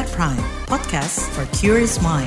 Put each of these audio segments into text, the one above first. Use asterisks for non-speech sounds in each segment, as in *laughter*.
KBR Prime, podcast for curious mind.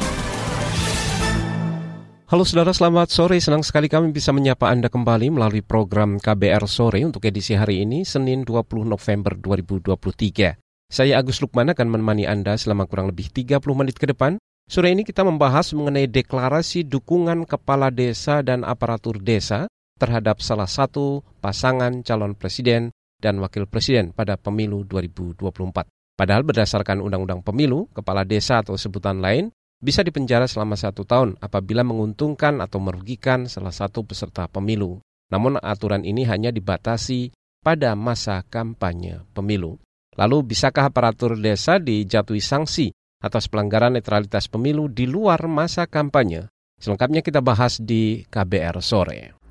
Halo saudara, selamat sore. Senang sekali kami bisa menyapa Anda kembali melalui program KBR Sore untuk edisi hari ini, Senin 20 November 2023. Saya Agus Lukman akan menemani Anda selama kurang lebih 30 menit ke depan. Sore ini kita membahas mengenai deklarasi dukungan kepala desa dan aparatur desa terhadap salah satu pasangan calon presiden dan wakil presiden pada pemilu 2024. Padahal berdasarkan Undang-Undang Pemilu, kepala desa atau sebutan lain bisa dipenjara selama satu tahun apabila menguntungkan atau merugikan salah satu peserta pemilu. Namun aturan ini hanya dibatasi pada masa kampanye pemilu. Lalu bisakah aparatur desa dijatuhi sanksi atas pelanggaran netralitas pemilu di luar masa kampanye? Selengkapnya kita bahas di KBR sore.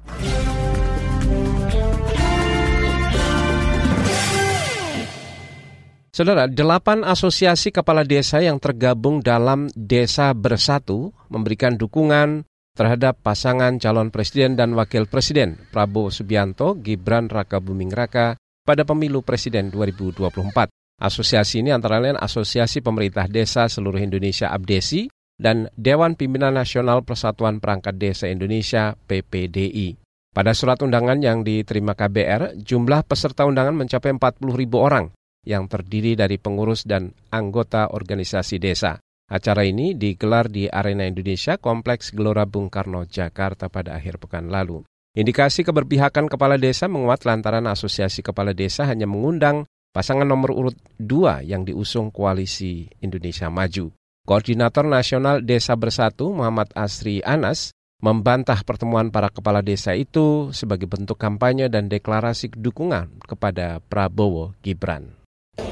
Saudara, delapan asosiasi kepala desa yang tergabung dalam Desa Bersatu memberikan dukungan terhadap pasangan calon presiden dan wakil presiden Prabowo Subianto, Gibran Raka Buming Raka pada pemilu presiden 2024. Asosiasi ini antara lain Asosiasi Pemerintah Desa Seluruh Indonesia Abdesi dan Dewan Pimpinan Nasional Persatuan Perangkat Desa Indonesia PPDI. Pada surat undangan yang diterima KBR, jumlah peserta undangan mencapai 40 ribu orang yang terdiri dari pengurus dan anggota organisasi desa. Acara ini digelar di Arena Indonesia Kompleks Gelora Bung Karno, Jakarta pada akhir pekan lalu. Indikasi keberpihakan kepala desa menguat lantaran asosiasi kepala desa hanya mengundang pasangan nomor urut 2 yang diusung koalisi Indonesia Maju. Koordinator Nasional Desa Bersatu Muhammad Asri Anas membantah pertemuan para kepala desa itu sebagai bentuk kampanye dan deklarasi dukungan kepada Prabowo Gibran.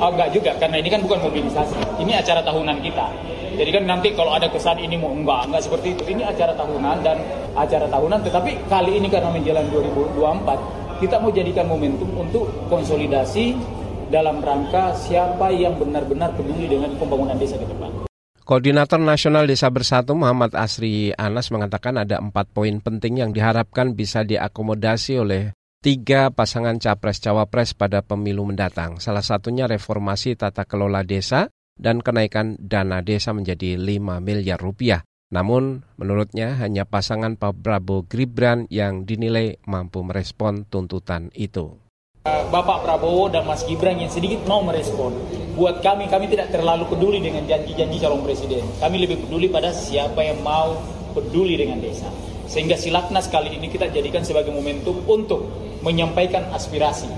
Oh, enggak juga, karena ini kan bukan mobilisasi. Ini acara tahunan kita. Jadi kan nanti kalau ada kesan ini mau enggak, enggak seperti itu. Ini acara tahunan dan acara tahunan, tetapi kali ini karena menjelang 2024, kita mau jadikan momentum untuk konsolidasi dalam rangka siapa yang benar-benar peduli dengan pembangunan desa ke depan. Koordinator Nasional Desa Bersatu Muhammad Asri Anas mengatakan ada empat poin penting yang diharapkan bisa diakomodasi oleh tiga pasangan capres-cawapres pada pemilu mendatang. Salah satunya reformasi tata kelola desa dan kenaikan dana desa menjadi 5 miliar rupiah. Namun, menurutnya hanya pasangan Pak Prabowo Gibran yang dinilai mampu merespon tuntutan itu. Bapak Prabowo dan Mas Gibran yang sedikit mau merespon. Buat kami, kami tidak terlalu peduli dengan janji-janji calon presiden. Kami lebih peduli pada siapa yang mau peduli dengan desa. Sehingga silaknas kali ini kita jadikan sebagai momentum untuk menyampaikan aspirasi.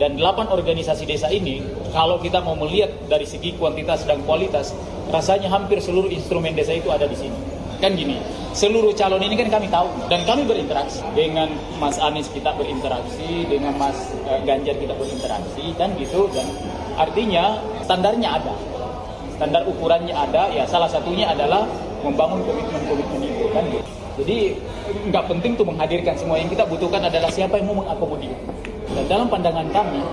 Dan delapan organisasi desa ini, kalau kita mau melihat dari segi kuantitas dan kualitas, rasanya hampir seluruh instrumen desa itu ada di sini. Kan gini, seluruh calon ini kan kami tahu dan kami berinteraksi dengan Mas Anies kita berinteraksi, dengan Mas eh, Ganjar kita berinteraksi, kan gitu. Dan artinya standarnya ada, standar ukurannya ada. Ya salah satunya adalah membangun komitmen-komitmen itu kan gitu. Jadi nggak penting tuh menghadirkan semua yang kita butuhkan adalah siapa yang mau mengakomodir. Dan dalam pandangan kami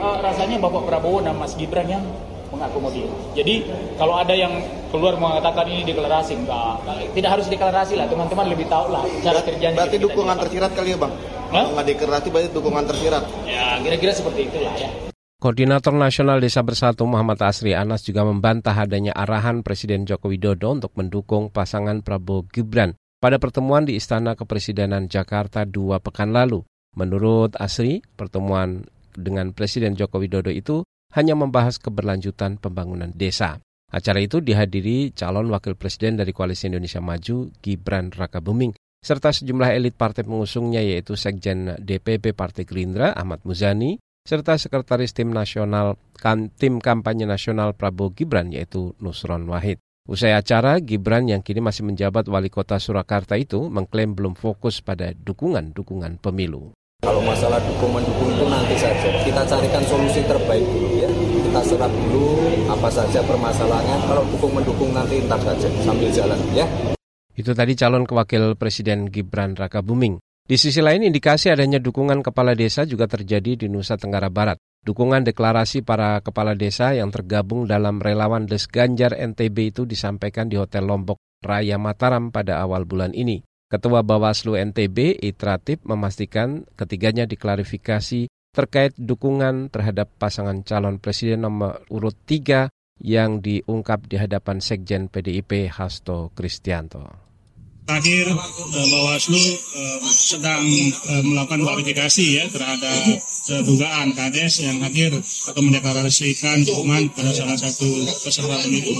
uh, rasanya Bapak Prabowo dan Mas Gibran yang mengakomodir. Jadi kalau ada yang keluar mengatakan ini deklarasi enggak, tidak harus deklarasi lah teman-teman lebih tahu lah cara kerjanya. Berarti dukungan tersirat kali ya bang? Huh? Nggak deklarasi berarti dukungan tersirat. Ya kira-kira seperti itulah ya. Koordinator Nasional Desa Bersatu Muhammad Asri Anas juga membantah adanya arahan Presiden Joko Widodo untuk mendukung pasangan Prabowo Gibran pada pertemuan di Istana Kepresidenan Jakarta dua pekan lalu. Menurut Asri, pertemuan dengan Presiden Joko Widodo itu hanya membahas keberlanjutan pembangunan desa. Acara itu dihadiri calon wakil presiden dari Koalisi Indonesia Maju, Gibran Raka Buming, serta sejumlah elit partai pengusungnya yaitu Sekjen DPP Partai Gerindra Ahmad Muzani, serta Sekretaris Tim Nasional Tim Kampanye Nasional Prabowo Gibran yaitu Nusron Wahid. Usai acara, Gibran yang kini masih menjabat wali kota Surakarta itu mengklaim belum fokus pada dukungan-dukungan pemilu. Kalau masalah dukung-mendukung itu nanti saja. Kita carikan solusi terbaik dulu ya. Kita serap dulu apa saja permasalahannya. Kalau dukung-mendukung nanti entar saja sambil jalan ya. Itu tadi calon kewakil Presiden Gibran Raka Buming. Di sisi lain, indikasi adanya dukungan kepala desa juga terjadi di Nusa Tenggara Barat. Dukungan deklarasi para kepala desa yang tergabung dalam relawan Des Ganjar NTB itu disampaikan di Hotel Lombok Raya Mataram pada awal bulan ini. Ketua Bawaslu NTB, Itratip, memastikan ketiganya diklarifikasi terkait dukungan terhadap pasangan calon presiden nomor urut 3 yang diungkap di hadapan Sekjen PDIP Hasto Kristianto. Terakhir eh, Bawaslu eh, sedang eh, melakukan verifikasi ya terhadap dugaan kades yang hadir atau mendeklarasikan dukungan pada salah satu peserta pemilu.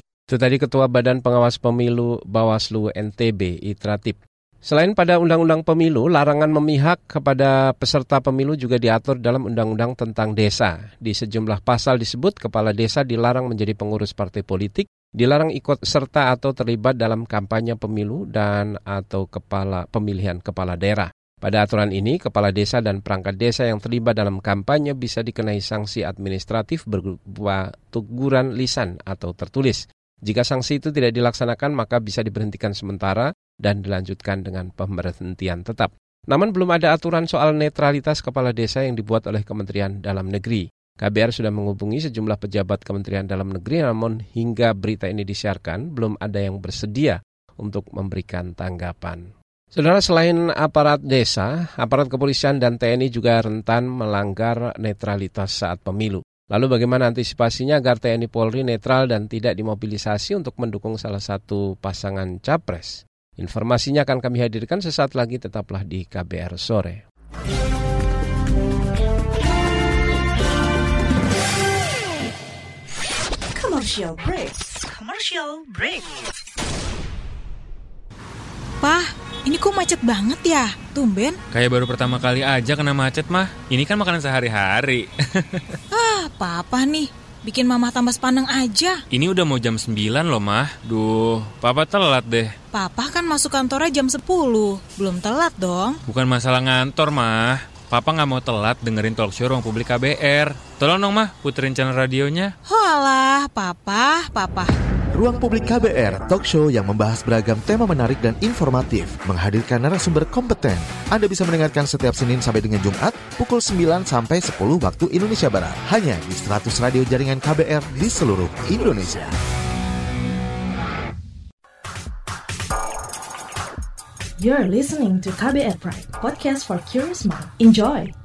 Itu tadi Ketua Badan Pengawas Pemilu Bawaslu NTB Itratip. Selain pada Undang-Undang Pemilu, larangan memihak kepada peserta pemilu juga diatur dalam Undang-Undang tentang Desa. Di sejumlah pasal disebut kepala desa dilarang menjadi pengurus partai politik, dilarang ikut serta atau terlibat dalam kampanye pemilu dan atau kepala pemilihan kepala daerah. Pada aturan ini, kepala desa dan perangkat desa yang terlibat dalam kampanye bisa dikenai sanksi administratif berupa teguran lisan atau tertulis. Jika sanksi itu tidak dilaksanakan, maka bisa diberhentikan sementara dan dilanjutkan dengan pemberhentian tetap. Namun belum ada aturan soal netralitas kepala desa yang dibuat oleh Kementerian Dalam Negeri. KBR sudah menghubungi sejumlah pejabat Kementerian Dalam Negeri namun hingga berita ini disiarkan belum ada yang bersedia untuk memberikan tanggapan. Saudara selain aparat desa, aparat kepolisian dan TNI juga rentan melanggar netralitas saat pemilu. Lalu bagaimana antisipasinya agar TNI Polri netral dan tidak dimobilisasi untuk mendukung salah satu pasangan capres? Informasinya akan kami hadirkan sesaat lagi, tetaplah di KBR Sore. Commercial break. Commercial break. Pah, ini kok macet banget ya? Tumben. Kayak baru pertama kali aja kena macet mah. Ini kan makanan sehari-hari. *laughs* ah, papa nih Bikin mama tambah sepaneng aja. Ini udah mau jam 9 loh, Mah. Duh, papa telat deh. Papa kan masuk kantornya jam 10. Belum telat dong. Bukan masalah ngantor, Mah. Papa nggak mau telat dengerin talk show ruang publik KBR. Tolong dong, Mah, puterin channel radionya. Holah, Papa, Papa. Ruang Publik KBR, talk show yang membahas beragam tema menarik dan informatif, menghadirkan narasumber kompeten. Anda bisa mendengarkan setiap Senin sampai dengan Jumat, pukul 9 sampai 10 waktu Indonesia Barat. Hanya di 100 radio jaringan KBR di seluruh Indonesia. You're listening to KBR Pride, podcast for curious mind. Enjoy!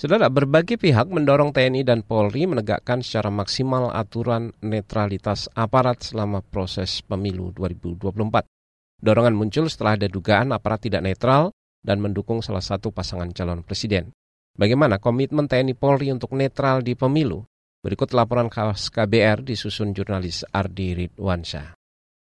Saudara, berbagai pihak mendorong TNI dan Polri menegakkan secara maksimal aturan netralitas aparat selama proses pemilu 2024. Dorongan muncul setelah ada dugaan aparat tidak netral dan mendukung salah satu pasangan calon presiden. Bagaimana komitmen TNI Polri untuk netral di pemilu? Berikut laporan kawas KBR disusun jurnalis Ardi Ridwansyah.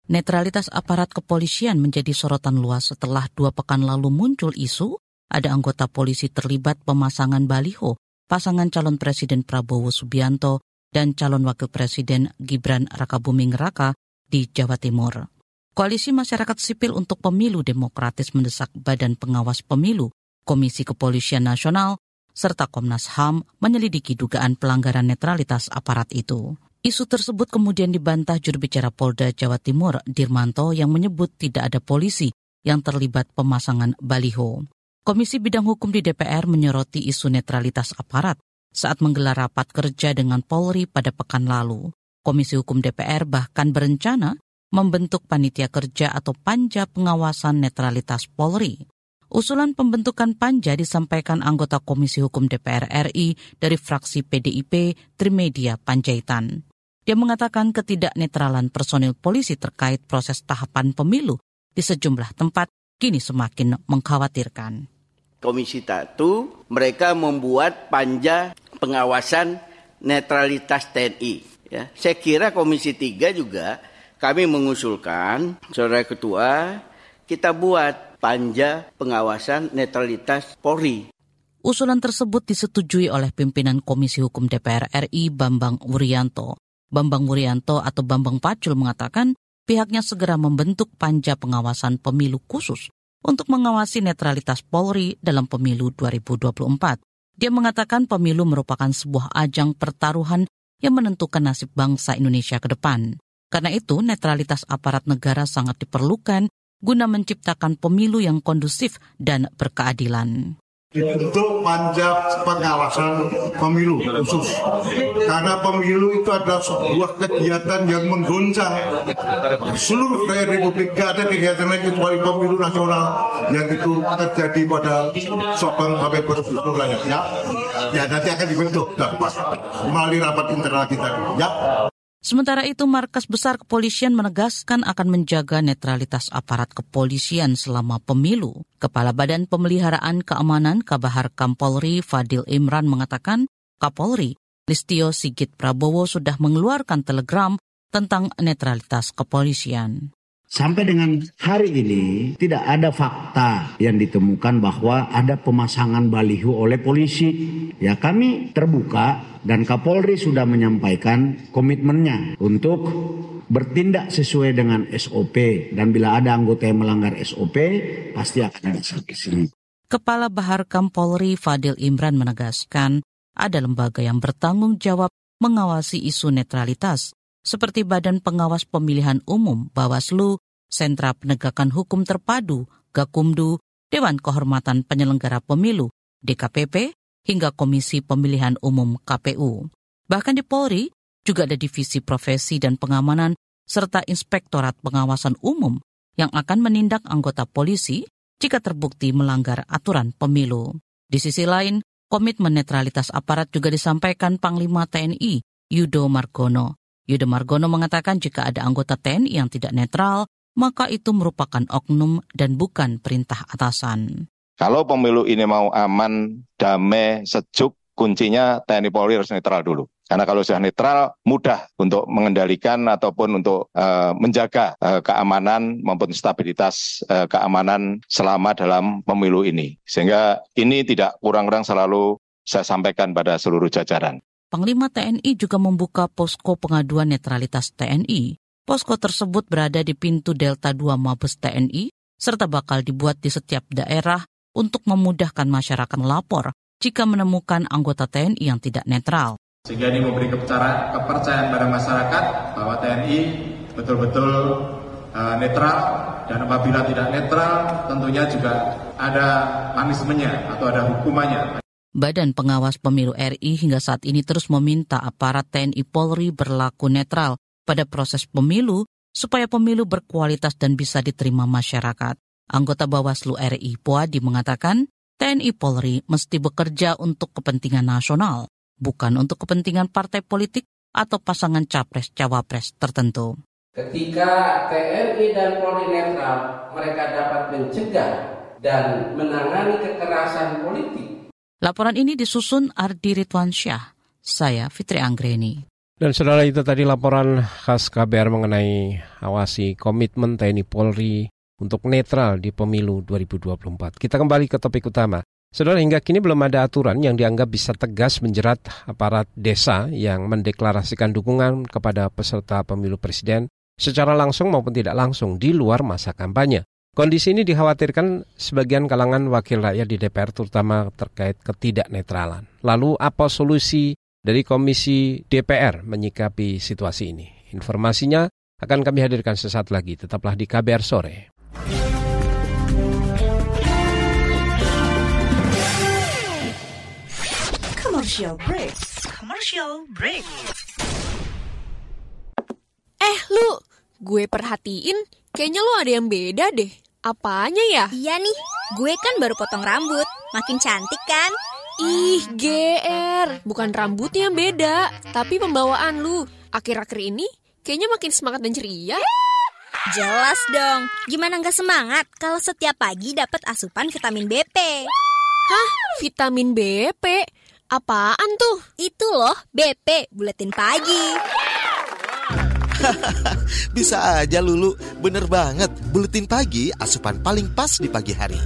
Netralitas aparat kepolisian menjadi sorotan luas setelah dua pekan lalu muncul isu ada anggota polisi terlibat pemasangan baliho pasangan calon Presiden Prabowo Subianto dan calon Wakil Presiden Gibran Rakabuming Raka di Jawa Timur. Koalisi Masyarakat Sipil untuk Pemilu Demokratis mendesak Badan Pengawas Pemilu, Komisi Kepolisian Nasional, serta Komnas HAM menyelidiki dugaan pelanggaran netralitas aparat itu. Isu tersebut kemudian dibantah juru bicara Polda Jawa Timur, Dirmanto, yang menyebut tidak ada polisi yang terlibat pemasangan baliho. Komisi Bidang Hukum di DPR menyoroti isu netralitas aparat saat menggelar rapat kerja dengan Polri pada pekan lalu. Komisi Hukum DPR bahkan berencana membentuk panitia kerja atau panja pengawasan netralitas Polri. Usulan pembentukan panja disampaikan anggota Komisi Hukum DPR RI dari fraksi PDIP Trimedia Panjaitan. Dia mengatakan ketidaknetralan personil polisi terkait proses tahapan pemilu di sejumlah tempat kini semakin mengkhawatirkan. Komisi Tatu, mereka membuat panja pengawasan netralitas TNI. Ya. Saya kira Komisi Tiga juga kami mengusulkan, Saudara Ketua, kita buat panja pengawasan netralitas Polri. Usulan tersebut disetujui oleh pimpinan Komisi Hukum DPR RI Bambang Wuryanto. Bambang Wuryanto atau Bambang Pacul mengatakan pihaknya segera membentuk panja pengawasan pemilu khusus untuk mengawasi netralitas Polri dalam pemilu 2024. Dia mengatakan pemilu merupakan sebuah ajang pertaruhan yang menentukan nasib bangsa Indonesia ke depan. Karena itu, netralitas aparat negara sangat diperlukan guna menciptakan pemilu yang kondusif dan berkeadilan. Dibentuk panja pengawasan pemilu khusus karena pemilu itu adalah sebuah kegiatan yang mengguncang seluruh rakyat Republik. Gak ada kegiatan lain kecuali pemilu nasional yang itu terjadi pada Sabang sampai bersyukur ya ya nanti akan dibentuk. Dapat melalui rapat internal kita. Ya Sementara itu, Markas Besar Kepolisian menegaskan akan menjaga netralitas aparat kepolisian selama pemilu. Kepala Badan Pemeliharaan Keamanan Kabahar Kampolri Fadil Imran mengatakan, Kapolri Listio Sigit Prabowo sudah mengeluarkan telegram tentang netralitas kepolisian. Sampai dengan hari ini tidak ada fakta yang ditemukan bahwa ada pemasangan baliho oleh polisi. Ya kami terbuka dan Kapolri sudah menyampaikan komitmennya untuk bertindak sesuai dengan SOP dan bila ada anggota yang melanggar SOP pasti akan ada sanksi. Kepala Bahar Kampolri Fadil Imran menegaskan ada lembaga yang bertanggung jawab mengawasi isu netralitas seperti Badan Pengawas Pemilihan Umum, Bawaslu, Sentra Penegakan Hukum Terpadu, Gakumdu, Dewan Kehormatan Penyelenggara Pemilu, DKPP, hingga Komisi Pemilihan Umum KPU. Bahkan di Polri juga ada divisi profesi dan pengamanan serta Inspektorat Pengawasan Umum yang akan menindak anggota polisi jika terbukti melanggar aturan pemilu. Di sisi lain, komitmen netralitas aparat juga disampaikan Panglima TNI Yudo Margono. Yudo Margono mengatakan jika ada anggota TNI yang tidak netral, maka itu merupakan oknum dan bukan perintah atasan. Kalau pemilu ini mau aman, damai, sejuk, kuncinya TNI Polri harus netral dulu. Karena kalau sudah netral, mudah untuk mengendalikan ataupun untuk uh, menjaga uh, keamanan maupun stabilitas uh, keamanan selama dalam pemilu ini. Sehingga ini tidak kurang-kurang selalu saya sampaikan pada seluruh jajaran. Panglima TNI juga membuka posko pengaduan netralitas TNI. Posko tersebut berada di pintu Delta 2 Mabes TNI, serta bakal dibuat di setiap daerah untuk memudahkan masyarakat melapor jika menemukan anggota TNI yang tidak netral. Sehingga ini memberi kepercayaan pada masyarakat bahwa TNI betul-betul uh, netral dan apabila tidak netral tentunya juga ada punishment-nya atau ada hukumannya. Badan Pengawas Pemilu RI hingga saat ini terus meminta aparat TNI Polri berlaku netral pada proses pemilu supaya pemilu berkualitas dan bisa diterima masyarakat. Anggota Bawaslu RI Puadi mengatakan TNI Polri mesti bekerja untuk kepentingan nasional, bukan untuk kepentingan partai politik atau pasangan capres-cawapres tertentu. Ketika TNI dan Polri netral, mereka dapat mencegah dan menangani kekerasan politik Laporan ini disusun Ardi Ridwansyah. Saya Fitri Anggreni. Dan saudara itu tadi laporan khas KBR mengenai awasi komitmen TNI Polri untuk netral di pemilu 2024. Kita kembali ke topik utama. Saudara, hingga kini belum ada aturan yang dianggap bisa tegas menjerat aparat desa yang mendeklarasikan dukungan kepada peserta pemilu presiden secara langsung maupun tidak langsung di luar masa kampanye. Kondisi ini dikhawatirkan sebagian kalangan wakil rakyat di DPR terutama terkait ketidaknetralan. Lalu apa solusi dari Komisi DPR menyikapi situasi ini? Informasinya akan kami hadirkan sesaat lagi. Tetaplah di KBR sore. Commercial break. Commercial break. Eh, lu, gue perhatiin kayaknya lu ada yang beda deh. Apanya ya? Iya nih, gue kan baru potong rambut. Makin cantik kan? Ih, GR. Bukan rambutnya yang beda, tapi pembawaan lu. Akhir-akhir ini kayaknya makin semangat dan ceria. Jelas dong. Gimana nggak semangat kalau setiap pagi dapat asupan vitamin BP? Hah? Vitamin BP? Apaan tuh? Itu loh, BP, buletin pagi. *laughs* Bisa aja Lulu, bener banget. Buletin pagi asupan paling pas di pagi hari.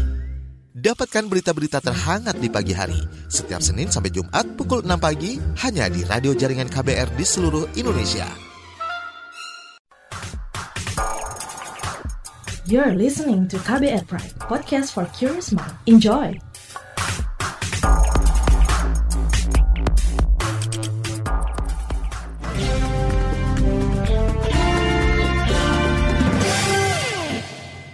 Dapatkan berita-berita terhangat di pagi hari. Setiap Senin sampai Jumat pukul 6 pagi hanya di radio jaringan KBR di seluruh Indonesia. You're listening to KBR Pride, podcast for curious mind. Enjoy!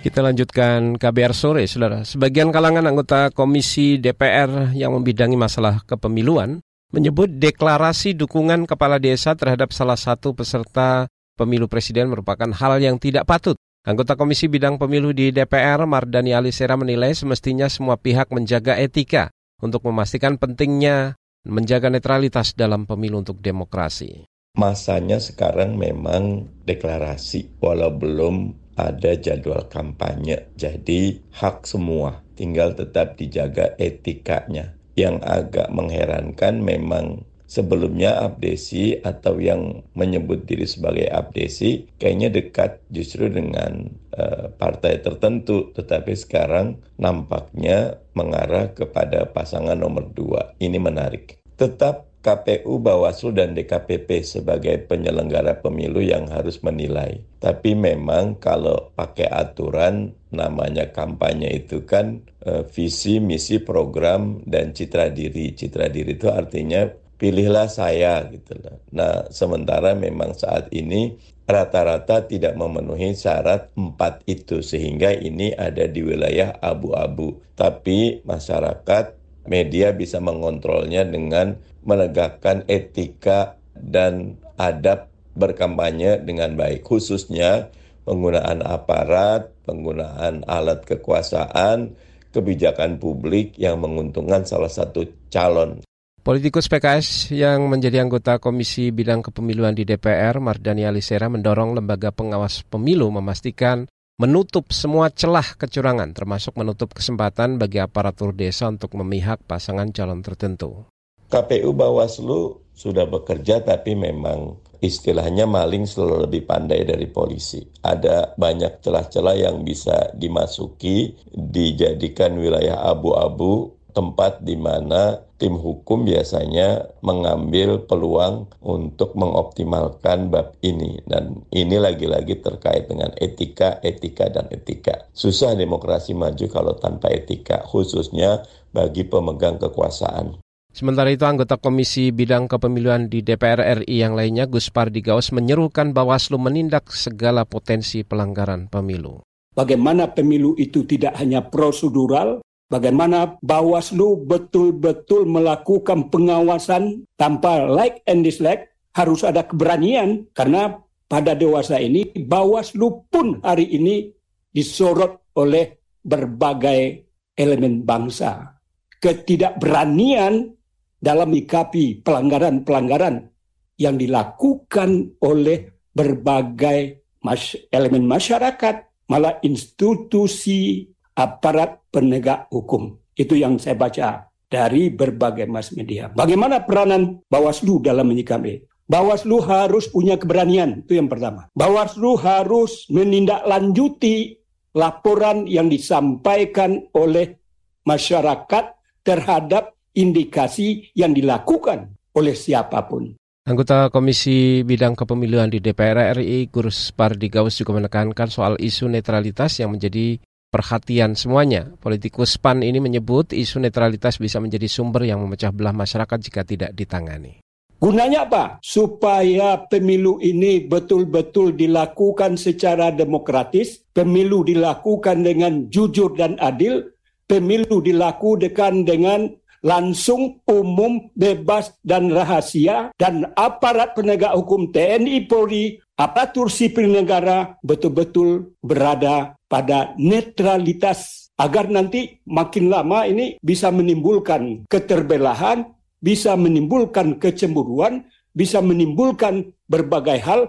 Kita lanjutkan KBR sore, saudara. Sebagian kalangan anggota Komisi DPR yang membidangi masalah kepemiluan menyebut deklarasi dukungan kepala desa terhadap salah satu peserta pemilu presiden merupakan hal yang tidak patut. Anggota Komisi Bidang Pemilu di DPR, Mardani Alisera menilai semestinya semua pihak menjaga etika untuk memastikan pentingnya menjaga netralitas dalam pemilu untuk demokrasi. Masanya sekarang memang deklarasi, walau belum ada jadwal kampanye. Jadi hak semua, tinggal tetap dijaga etikanya. Yang agak mengherankan memang sebelumnya abdesi atau yang menyebut diri sebagai abdesi kayaknya dekat justru dengan uh, partai tertentu tetapi sekarang nampaknya mengarah kepada pasangan nomor dua ini menarik tetap KPU, Bawaslu, dan DKPP sebagai penyelenggara pemilu yang harus menilai. Tapi memang kalau pakai aturan namanya kampanye itu kan e, visi, misi, program, dan citra diri. Citra diri itu artinya pilihlah saya gitu loh. Nah, sementara memang saat ini rata-rata tidak memenuhi syarat empat itu sehingga ini ada di wilayah abu-abu. Tapi masyarakat media bisa mengontrolnya dengan menegakkan etika dan adab berkampanye dengan baik, khususnya penggunaan aparat, penggunaan alat kekuasaan, kebijakan publik yang menguntungkan salah satu calon. Politikus PKS yang menjadi anggota Komisi Bidang Kepemiluan di DPR, Mardani Alisera, mendorong lembaga pengawas pemilu memastikan menutup semua celah kecurangan, termasuk menutup kesempatan bagi aparatur desa untuk memihak pasangan calon tertentu. KPU Bawaslu sudah bekerja tapi memang istilahnya maling selalu lebih pandai dari polisi. Ada banyak celah-celah yang bisa dimasuki, dijadikan wilayah abu-abu, tempat di mana tim hukum biasanya mengambil peluang untuk mengoptimalkan bab ini. Dan ini lagi-lagi terkait dengan etika, etika, dan etika. Susah demokrasi maju kalau tanpa etika, khususnya bagi pemegang kekuasaan. Sementara itu anggota Komisi Bidang Kepemiluan di DPR RI yang lainnya Gus Pardigaus menyerukan Bawaslu menindak segala potensi pelanggaran pemilu. Bagaimana pemilu itu tidak hanya prosedural, bagaimana Bawaslu betul-betul melakukan pengawasan tanpa like and dislike, harus ada keberanian karena pada dewasa ini Bawaslu pun hari ini disorot oleh berbagai elemen bangsa. Ketidakberanian dalam menyikapi pelanggaran-pelanggaran yang dilakukan oleh berbagai mas elemen masyarakat, malah institusi aparat penegak hukum. Itu yang saya baca dari berbagai mass media. Bagaimana peranan Bawaslu dalam menyikapi? Bawaslu harus punya keberanian, itu yang pertama. Bawaslu harus menindaklanjuti laporan yang disampaikan oleh masyarakat terhadap indikasi yang dilakukan oleh siapa pun. Anggota Komisi Bidang Kepemiluan di DPR RI, Gurus Pardigaus juga menekankan soal isu netralitas yang menjadi perhatian semuanya. Politikus PAN ini menyebut isu netralitas bisa menjadi sumber yang memecah belah masyarakat jika tidak ditangani. Gunanya apa? Supaya pemilu ini betul-betul dilakukan secara demokratis, pemilu dilakukan dengan jujur dan adil, pemilu dilakukan dengan langsung, umum, bebas, dan rahasia, dan aparat penegak hukum TNI Polri, aparatur sipil negara betul-betul berada pada netralitas agar nanti makin lama ini bisa menimbulkan keterbelahan, bisa menimbulkan kecemburuan, bisa menimbulkan berbagai hal.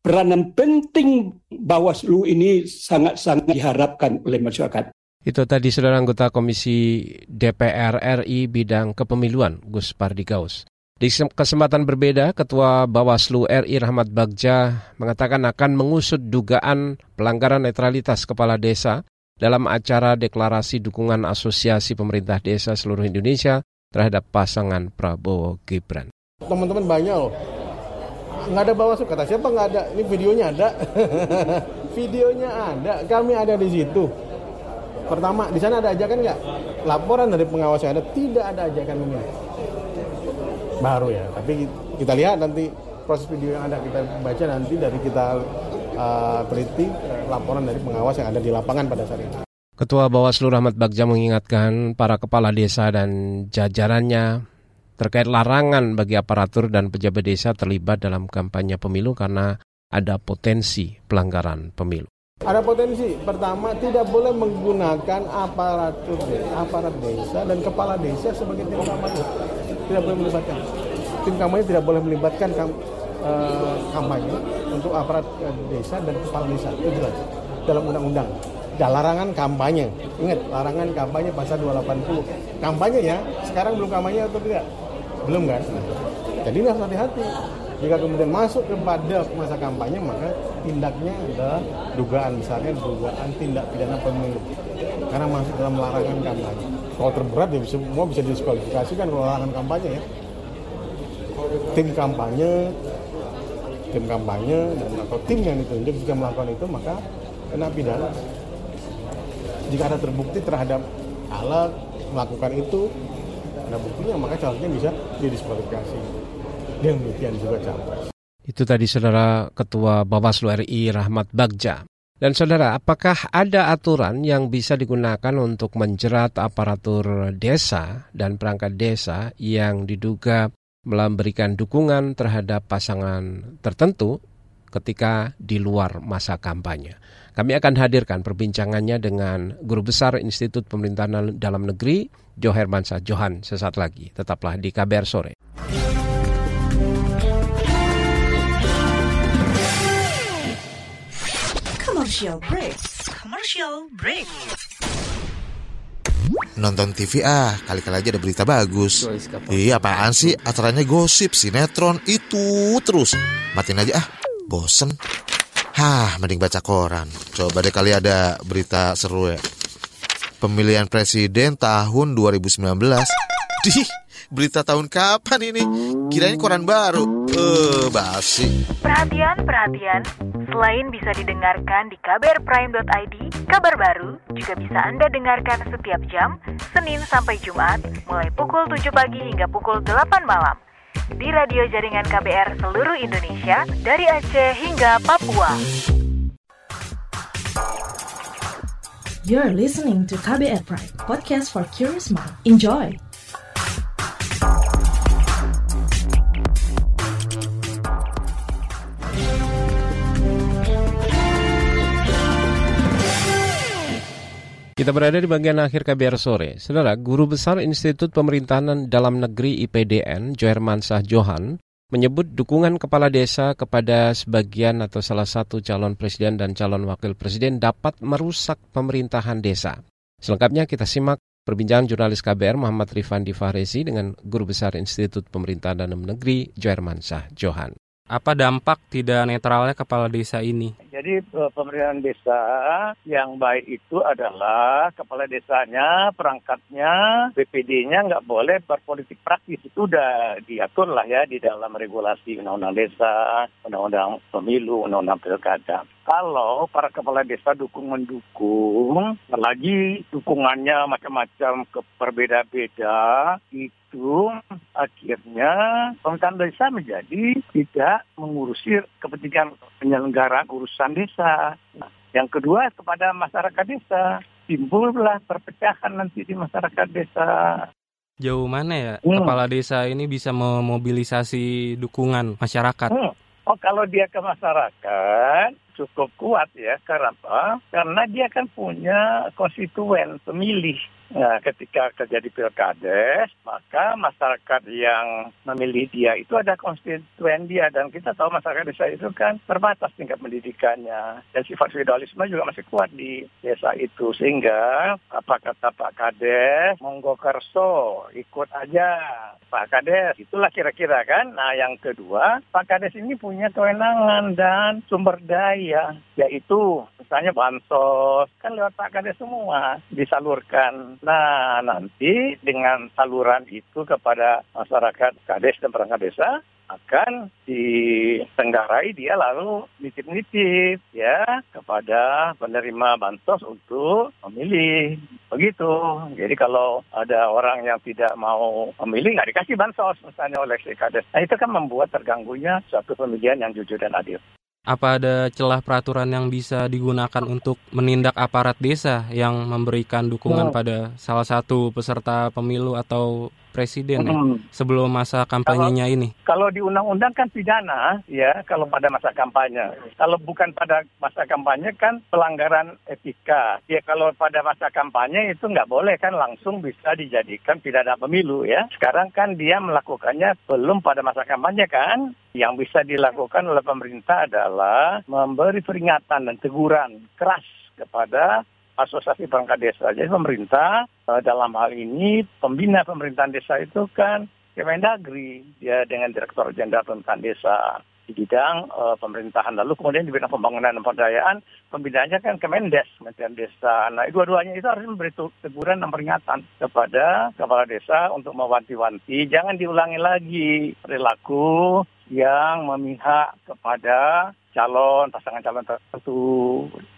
Peranan penting Bawaslu ini sangat-sangat diharapkan oleh masyarakat. Itu tadi saudara anggota Komisi DPR RI bidang kepemiluan Gus Pardigaus. Di kesempatan berbeda, Ketua Bawaslu RI Rahmat Bagja mengatakan akan mengusut dugaan pelanggaran netralitas kepala desa dalam acara deklarasi dukungan Asosiasi Pemerintah Desa seluruh Indonesia terhadap pasangan Prabowo Gibran. Teman-teman banyak loh, nggak ada Bawaslu kata siapa nggak ada, ini videonya ada, *laughs* videonya ada, kami ada di situ Pertama, di sana ada ajakan nggak? Laporan dari pengawas yang ada tidak ada ajakan memilih. Baru ya, tapi kita lihat nanti proses video yang ada kita baca nanti dari kita uh, teliti uh, laporan dari pengawas yang ada di lapangan pada saat itu. Ketua Bawaslu Rahmat Bagja mengingatkan para kepala desa dan jajarannya terkait larangan bagi aparatur dan pejabat desa terlibat dalam kampanye pemilu karena ada potensi pelanggaran pemilu. Ada potensi. Pertama, tidak boleh menggunakan aparatur aparat desa dan kepala desa sebagai tim kampanye. Tidak boleh melibatkan. Tim kampanye tidak boleh melibatkan kam, uh, kampanye untuk aparat desa dan kepala desa. Itu jelas dalam undang-undang ada larangan kampanye. Ingat, larangan kampanye pasal 280. Kampanye ya, sekarang belum kampanye atau tidak? Belum kan? Jadi ini harus hati-hati. Jika kemudian masuk kepada masa kampanye, maka tindaknya adalah dugaan, misalnya dugaan tindak pidana pemilu. Karena masuk dalam larangan kampanye. Kalau terberat ya semua bisa diskualifikasikan kalau larangan kampanye ya. Tim kampanye, tim kampanye dan atau tim yang ditunjuk jika melakukan itu maka kena pidana. Jika ada terbukti terhadap alat melakukan itu ada buktinya maka calegnya bisa didiskualifikasi. Dan demikian juga capres. Itu tadi saudara ketua Bawaslu RI Rahmat Bagja dan saudara, apakah ada aturan yang bisa digunakan untuk menjerat aparatur desa dan perangkat desa yang diduga memberikan dukungan terhadap pasangan tertentu ketika di luar masa kampanye? Kami akan hadirkan perbincangannya dengan Guru Besar Institut Pemerintahan Dalam Negeri, Jo Hermansa Johan, sesaat lagi. Tetaplah di KBR Sore. Commercial break. Commercial break. Nonton TV ah, kali-kali aja ada berita bagus. Iya apaan sih? Acaranya gosip, sinetron, itu terus. Matiin aja ah, bosen. Hah, mending baca koran. Coba deh kali ada berita seru ya. Pemilihan presiden tahun 2019. *laughs* Di berita tahun kapan ini? Kirain koran baru. Eh, uh, basi. Perhatian, perhatian. Selain bisa didengarkan di kbrprime.id, kabar baru juga bisa Anda dengarkan setiap jam, Senin sampai Jumat, mulai pukul 7 pagi hingga pukul 8 malam di radio jaringan KBR seluruh Indonesia dari Aceh hingga Papua. You're listening to KBR Pride, podcast for curious mind. Enjoy! Kita berada di bagian akhir KBR sore. Saudara, Guru Besar Institut Pemerintahan Dalam Negeri IPDN, Joherman Sah Johan, menyebut dukungan kepala desa kepada sebagian atau salah satu calon presiden dan calon wakil presiden dapat merusak pemerintahan desa. Selengkapnya kita simak perbincangan jurnalis KBR Muhammad Rifandi Fahrezi dengan Guru Besar Institut Pemerintahan Dalam Negeri, Joherman Sah Johan. Apa dampak tidak netralnya kepala desa ini? Jadi eh, pemerintahan desa yang baik itu adalah kepala desanya, perangkatnya, BPD-nya nggak boleh berpolitik praktis. Itu udah diatur lah ya di dalam regulasi undang-undang desa, undang-undang pemilu, undang-undang pilkada. Kalau para kepala desa dukung mendukung, lagi dukungannya macam-macam ke berbeda-beda, itu akhirnya pemerintahan desa menjadi tidak mengurusi kepentingan penyelenggaraan urusan desa. Yang kedua kepada masyarakat desa, timbullah perpecahan nanti di masyarakat desa. Jauh mana ya hmm. kepala desa ini bisa memobilisasi dukungan masyarakat? Hmm. Oh kalau dia ke masyarakat cukup kuat ya. Kenapa? Karena dia kan punya konstituen pemilih Nah, ketika terjadi pilkades, maka masyarakat yang memilih dia itu ada konstituen dia dan kita tahu masyarakat desa itu kan terbatas tingkat pendidikannya dan sifat feudalisme juga masih kuat di desa itu sehingga apa kata Pak Kades, monggo kerso ikut aja Pak Kades itulah kira-kira kan. Nah, yang kedua Pak Kades ini punya kewenangan dan sumber daya yaitu misalnya bansos kan lewat Pak Kades semua disalurkan Nah, nanti dengan saluran itu kepada masyarakat kades dan perangkat desa akan ditenggarai dia lalu nitip-nitip ya kepada penerima bansos untuk memilih begitu. Jadi kalau ada orang yang tidak mau memilih nggak dikasih bansos misalnya oleh si kades. Nah itu kan membuat terganggunya suatu pemilihan yang jujur dan adil. Apa ada celah peraturan yang bisa digunakan untuk menindak aparat desa yang memberikan dukungan Oh. pada salah satu peserta pemilu atau presiden ya, Hmm. sebelum masa kampanyenya ini? Kalau di undang-undang kan pidana ya kalau pada masa kampanye. Kalau bukan pada masa kampanye kan pelanggaran etika. Ya kalau pada masa kampanye itu nggak boleh kan langsung bisa dijadikan pidana pemilu ya. Sekarang kan dia melakukannya belum pada masa kampanye kan. Yang bisa dilakukan oleh pemerintah adalah memberi peringatan dan teguran keras kepada asosiasi perangkat desa. Jadi pemerintah eh, dalam hal ini pembina pemerintahan desa itu kan Kemendagri dia dengan Direktur Jenderal Pemerintahan Desa di bidang eh, pemerintahan lalu kemudian di bidang pembangunan dan pemberdayaan pembinaannya kan Kemendes Kementerian Desa. Nah dua-duanya itu harus memberi teguran dan peringatan kepada kepala desa untuk mewanti-wanti jangan diulangi lagi perilaku yang memihak kepada calon pasangan calon tertentu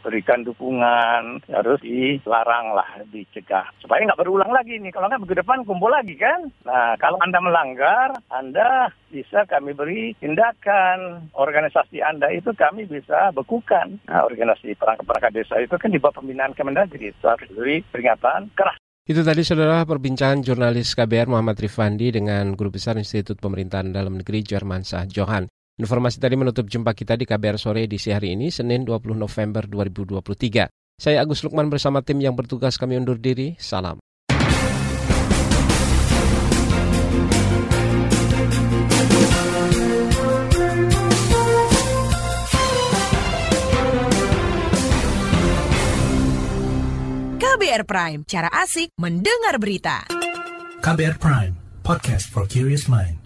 berikan dukungan harus dilarang lah dicegah. Supaya nggak berulang lagi nih kalau nggak minggu depan kumpul lagi kan? Nah kalau anda melanggar anda bisa kami beri tindakan. Organisasi anda itu kami bisa bekukan. Nah, organisasi perangkat-perangkat desa itu kan di bawah pembinaan Kemendagri itu harus diberi peringatan keras. Itu tadi saudara perbincangan jurnalis KBR Muhammad Rifandi dengan Guru Besar Institut Pemerintahan Dalam Negeri Jermansyah Johan. Informasi tadi menutup jumpa kita di KBR sore edisi hari ini, Senin 20 November 2023. Saya Agus Lukman bersama tim yang bertugas kami undur diri. Salam. KBR Prime, cara asik mendengar berita. KBR Prime, podcast for curious mind.